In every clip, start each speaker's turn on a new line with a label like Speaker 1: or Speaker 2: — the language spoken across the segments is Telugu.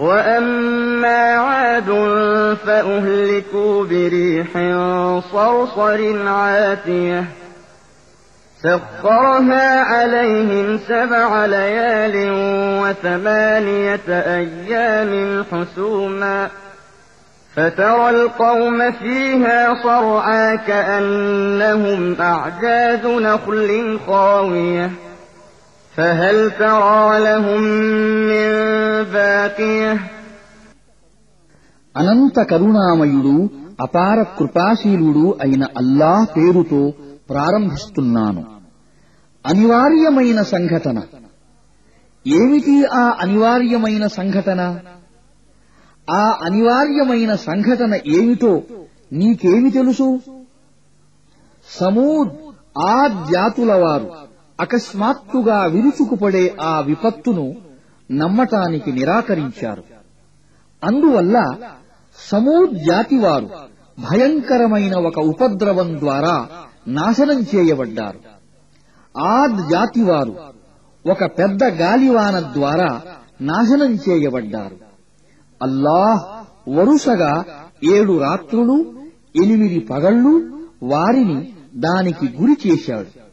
Speaker 1: وأما عاد فأهلكوا بريح صرصر عاتية سخرها عليهم سبع ليال وثمانية أيام حسوما فترى القوم فيها صرعى كأنهم أعجاز نخل خاوية فهل ترى لهم من باقية
Speaker 2: అనంత కరుణామయుడు అపార కృపాశీలుడు అయిన అల్లాహ్ పేరుతో ప్రారంభిస్తున్నాను అనివార్యమైన సంఘటన ఏమిటి ఆ అనివార్యమైన సంఘటన ఆ అనివార్యమైన సంఘటన ఏమిటో నీకేమి తెలుసు సమూద్ ఆ జాతుల వారు అకస్మాత్తుగా విరుచుకుపడే ఆ విపత్తును నమ్మటానికి నిరాకరించారు. అందువల్ల సమూద్ జాతివారు భయంకరమైన ఒక ఉపద్రవం ద్వారా నాశనం చేయబడ్డారు. ఆద్ జాతివారు ఒక పెద్ద గాలివాన ద్వారా నాశనం చేయబడ్డారు. అల్లాహ్ వరుసగా ఏడు రాత్రులు ఎనిమిది పగళ్ళు వారిని దానికి గురి చేశాడు.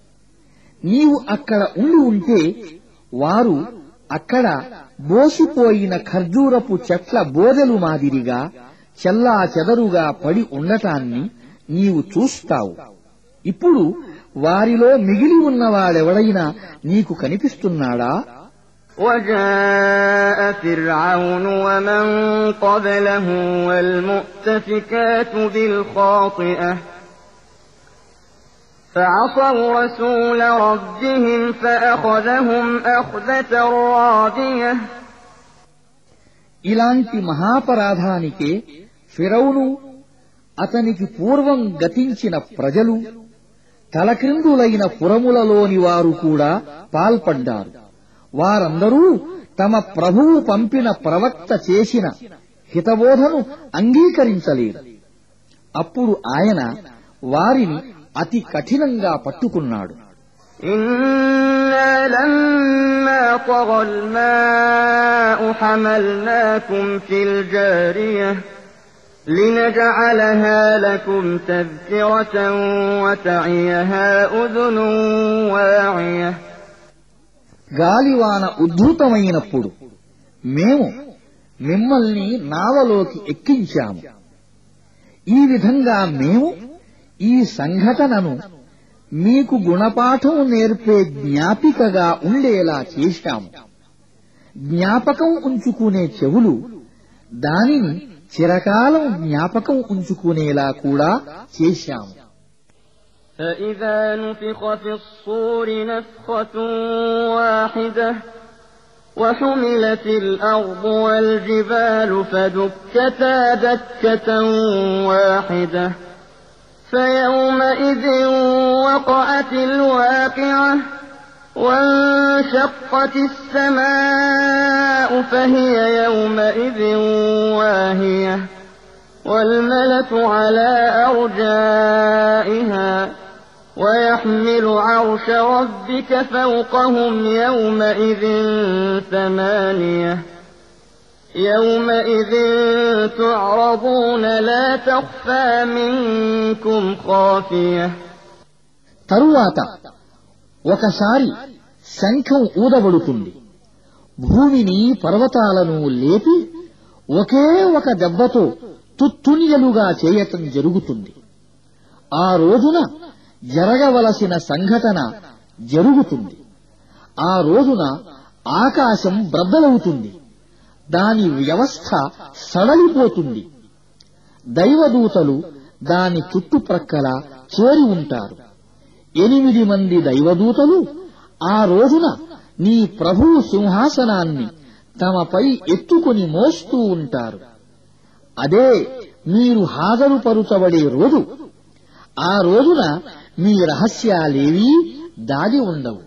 Speaker 2: నీవు అక్కడ ఉండి ఉంటే వారు అక్కడ బోసిపోయిన ఖర్జూరపు చెట్ల బోదెలు మాదిరిగా చెల్లా చెదరుగా పడి ఉండటాన్ని నీవు చూస్తావు ఇప్పుడు వారిలో మిగిలి ఉన్నవాడెవడైనా నీకు కనిపిస్తున్నాడా
Speaker 1: وجاء فرعون ومن قبله والمؤتفكات بالخاطئة فعصوا رسول ربهم فأخذهم أخذة رابية
Speaker 2: ఇలాంటి మహాపరాధానికే ఫిరౌను అతనికి పూర్వం గతించిన ప్రజలు తలక్రిందులైన పురములలోని వారు కూడా పాల్పడ్డారు వారందరూ తమ ప్రభువు పంపిన ప్రవక్త చేసిన హితబోధను అంగీకరించలేదు అప్పుడు ఆయన వారిని అతి కఠినంగా పట్టుకున్నాడు
Speaker 1: إنا لما طغى الماء حملناكم في الجارية لنجعلها لكم تذكرة وتعيها أذن واعية
Speaker 2: గాలివాన ఉద్ధృతమైనప్పుడు మేము మిమ్మల్ని నావలోకి ఎక్కించాము ఈ విధంగా మేము ఈ సంఘటనను మీకు గుణపాఠం నేర్పే జ్ఞాపికగా ఉండేలా చేశాము జ్ఞాపకం ఉంచుకునే చెవులు దానిని చిరకాలం జ్ఞాపకం ఉంచుకునేలా కూడా చేశాము
Speaker 1: فإذا نفخ في الصور نفخة واحدة وحملت الأرض والجبال فدكتا دكة واحدة فيومئذ وقعت الواقعة وانشقت السماء فهي يومئذ واهية والملك على أرجائها ويحمل عرش ربك فوقهم يومئذ ثمانية يومئذ تعرضون لا تخفى منكم خافية
Speaker 2: తరువాత ఒకసారి శంఖం ఊదబడుతుంది భూమిని పర్వతాలను లేపి ఒకే ఒక దెబ్బతో తుత్తునియలుగా చేయటం జరుగుతుంది ఆ రోజున జరగవలసిన సంఘటన జరుగుతుంది ఆ రోజున ఆకాశం బ్రద్దలవుతుంది దాని వ్యవస్థ సడలిపోతుంది. దైవదూతలు దాని చుట్టుప్రక్కల చేరి ఉంటారు. ఎనిమిది మంది దైవదూతలు ఆ రోజున నీ ప్రభువు సింహాసనాన్ని తమపై ఎత్తుకొని మోస్తూ ఉంటారు. అదే మీరు హాజరుపరుచబడే రోజు. ఆ రోజున మీ రహస్యాలేవీ దాగి ఉండవు.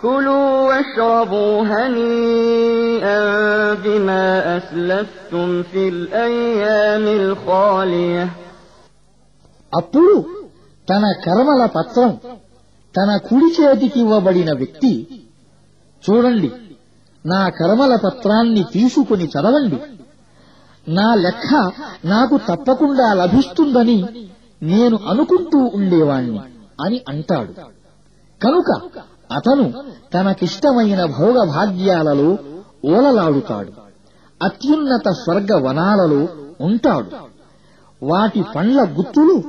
Speaker 1: كلوا واشربوا هنيئا بما أسلفتم في الأيام الخالية
Speaker 2: అప్పుడు తన కర్మల పత్రం తన కుడి చేతికి ఇవ్వబడిన వ్యక్తి చూడండి నా కర్మల పత్రాన్ని తీసుకుని చదవండి నా లెక్క నాకు తప్పకుండా లభిస్తుందని నేను అనుకుంటూ ఉండేవాణ్ణి అని అంటాడు కనుక అతను తనకిష్టమైన భోగభాగ్యాలలో ఓలలాడుతాడు. అత్యున్నత స్వర్గ వనాలలో ఉంటాడు. వాటి పండ్ల గుత్తులు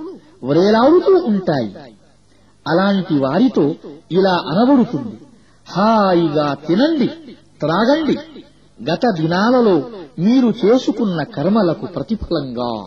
Speaker 2: వ్రేలాడుతూ ఉంటాయి. అలాంటి వారితో ఇలా అనబడుతుంది. హాయిగా తినండి త్రాగండి. గత దినాలలో మీరు చేసుకున్న కర్మలకు ప్రతిఫలంగా.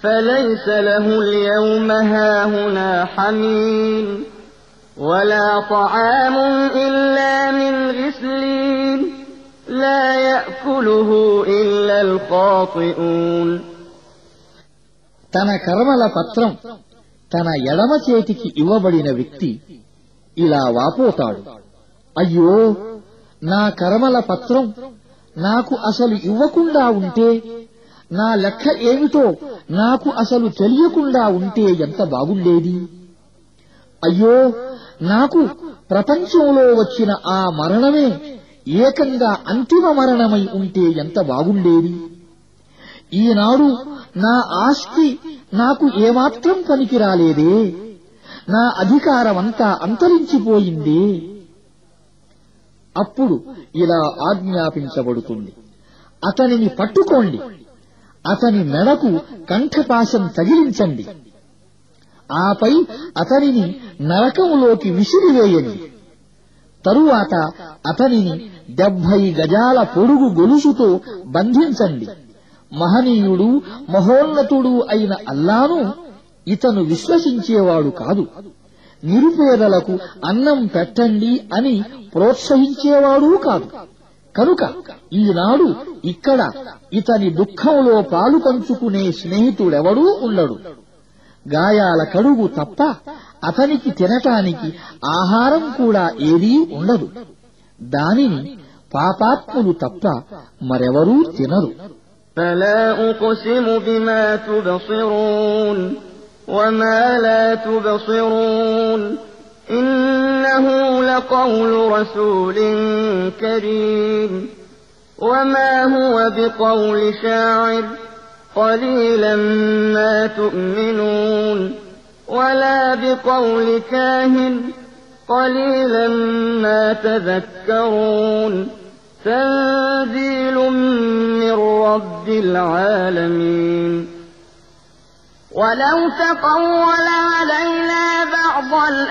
Speaker 1: فليس له اليوم هاهنا حميم ولا طعام إلا من غسلين لا يأكله إلا الخاطئون
Speaker 2: తన కర్మల పత్రం తన ఎడమ చేతికి ఇవ్వబడిన వ్యక్తి ఇలా వాపోతాడు అయ్యో నా కర్మల పత్రం నాకు అసలు ఇవ్వకుండా ఉంటే నా లెక్క ఏమిటో నాకు అసలు తెలియకుండా ఉంటే ఎంత బాగుండేది? అయ్యో నాకు ప్రపంచంలో వచ్చిన ఆ మరణమే ఏకంగా అంతిమ మరణమై ఉంటే ఎంత బాగుండేది? ఈనాడు నా ఆస్తి నాకు ఏమాత్రం పనికిరాలేదే. నా అధికారమంతా అంతరించిపోయింది. అప్పుడు ఇలా ఆజ్ఞాపించబడుతుంది. అతనిని పట్టుకోండి. అతని మెడకు కంఠపాశం తగిలించండి. ఆపై అతనిని నరకములోకి విసిరివేయండి. తరువాత అతనిని డెబ్బై గజాల పొడుగు గొలుసుతో బంధించండి. మహనీయుడు మహోన్నతుడు అయిన అల్లాను ఇతను విశ్వసించేవాడు కాదు. నిరుపేదలకు అన్నం పెట్టండి అని ప్రోత్సహించేవాడూ కాదు. కనుక ఈనాడు ఇక్కడ ఇతని దుఃఖంలో పాలు పంచుకునే స్నేహితుడెవడూ ఉండడు గాయాల కడుగు తప్ప అతనికి తినటానికి ఆహారం కూడా ఏదీ ఉండదు దానిని పాపాత్ములు తప్ప మరెవరూ తినరు
Speaker 1: فلا أقسم بما تبصرون وما لا تبصرون إنه لقول رسول كريم. وما هو بقول شاعر قليلا ما تؤمنون. ولا بقول كاهن قليلا ما تذكرون. تنزيل من رب العالمين. ولو تقول علينا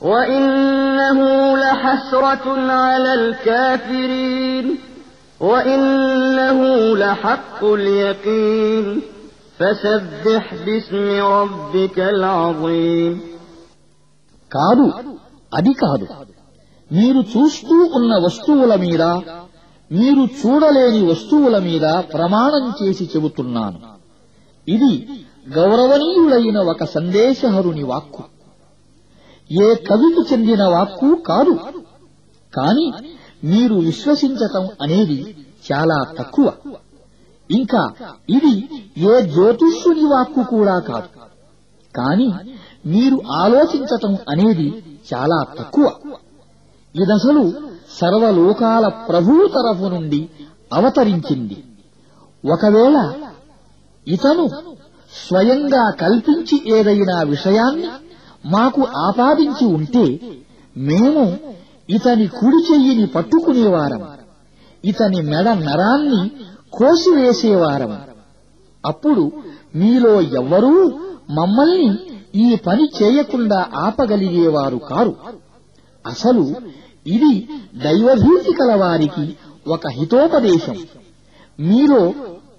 Speaker 1: وإنه لحسرة على الكافرين وإنه لحق اليقين فسبح باسم ربك العظيم
Speaker 2: కాదు అది కాదు మీరు చూస్తూ ఉన్న వస్తువుల మీద మీరు చూడలేని వస్తువుల మీద ప్రమాణం చేసి చెబుతున్నాను ఇది గౌరవనీయుడైన ఒక సందేశహరుని వాక్కు ఏ కవికి చెందిన వాక్కు కాదు. కాని మీరు విశ్వసించటం అనేది చాలా తక్కువ. ఇంకా ఇది ఏ జ్యోతిష్యుని వాక్కు కూడా కాదు. కాని మీరు ఆలోచించటం అనేది చాలా తక్కువ. ఇదసలు సర్వలోకాల ప్రభువు తరఫు నుండి అవతరించింది. ఒకవేళ ఇతను స్వయంగా కల్పించి ఏదైనా విషయాన్ని మాకు ఆపాదించి ఉంటే మేము ఇతని కుడి చెయ్యిని పట్టుకునేవారం. ఇతని మెడ నరాన్ని కోసివేసేవారం. అప్పుడు మీలో ఎవ్వరూ మమ్మల్ని ఈ పని చేయకుండా ఆపగలిగేవారు కారు. అసలు ఇది దైవభీతి కలవారికి ఒక హితోపదేశం. మీలో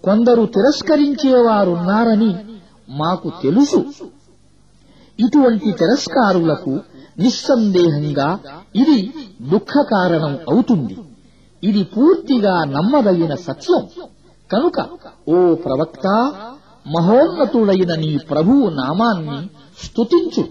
Speaker 2: కొందరు తిరస్కరించేవారున్నారని మాకు తెలుసు. ఇటువంటి తిరస్కారులకు నిస్సందేహంగా ఇది దుఃఖ కారణం అవుతుంది. ఇది పూర్తిగా నమ్మదగిన సత్యం. కనుక ఓ ప్రవక్త మహోన్నతుడైన నీ ప్రభువు నామాన్ని స్తుతించు.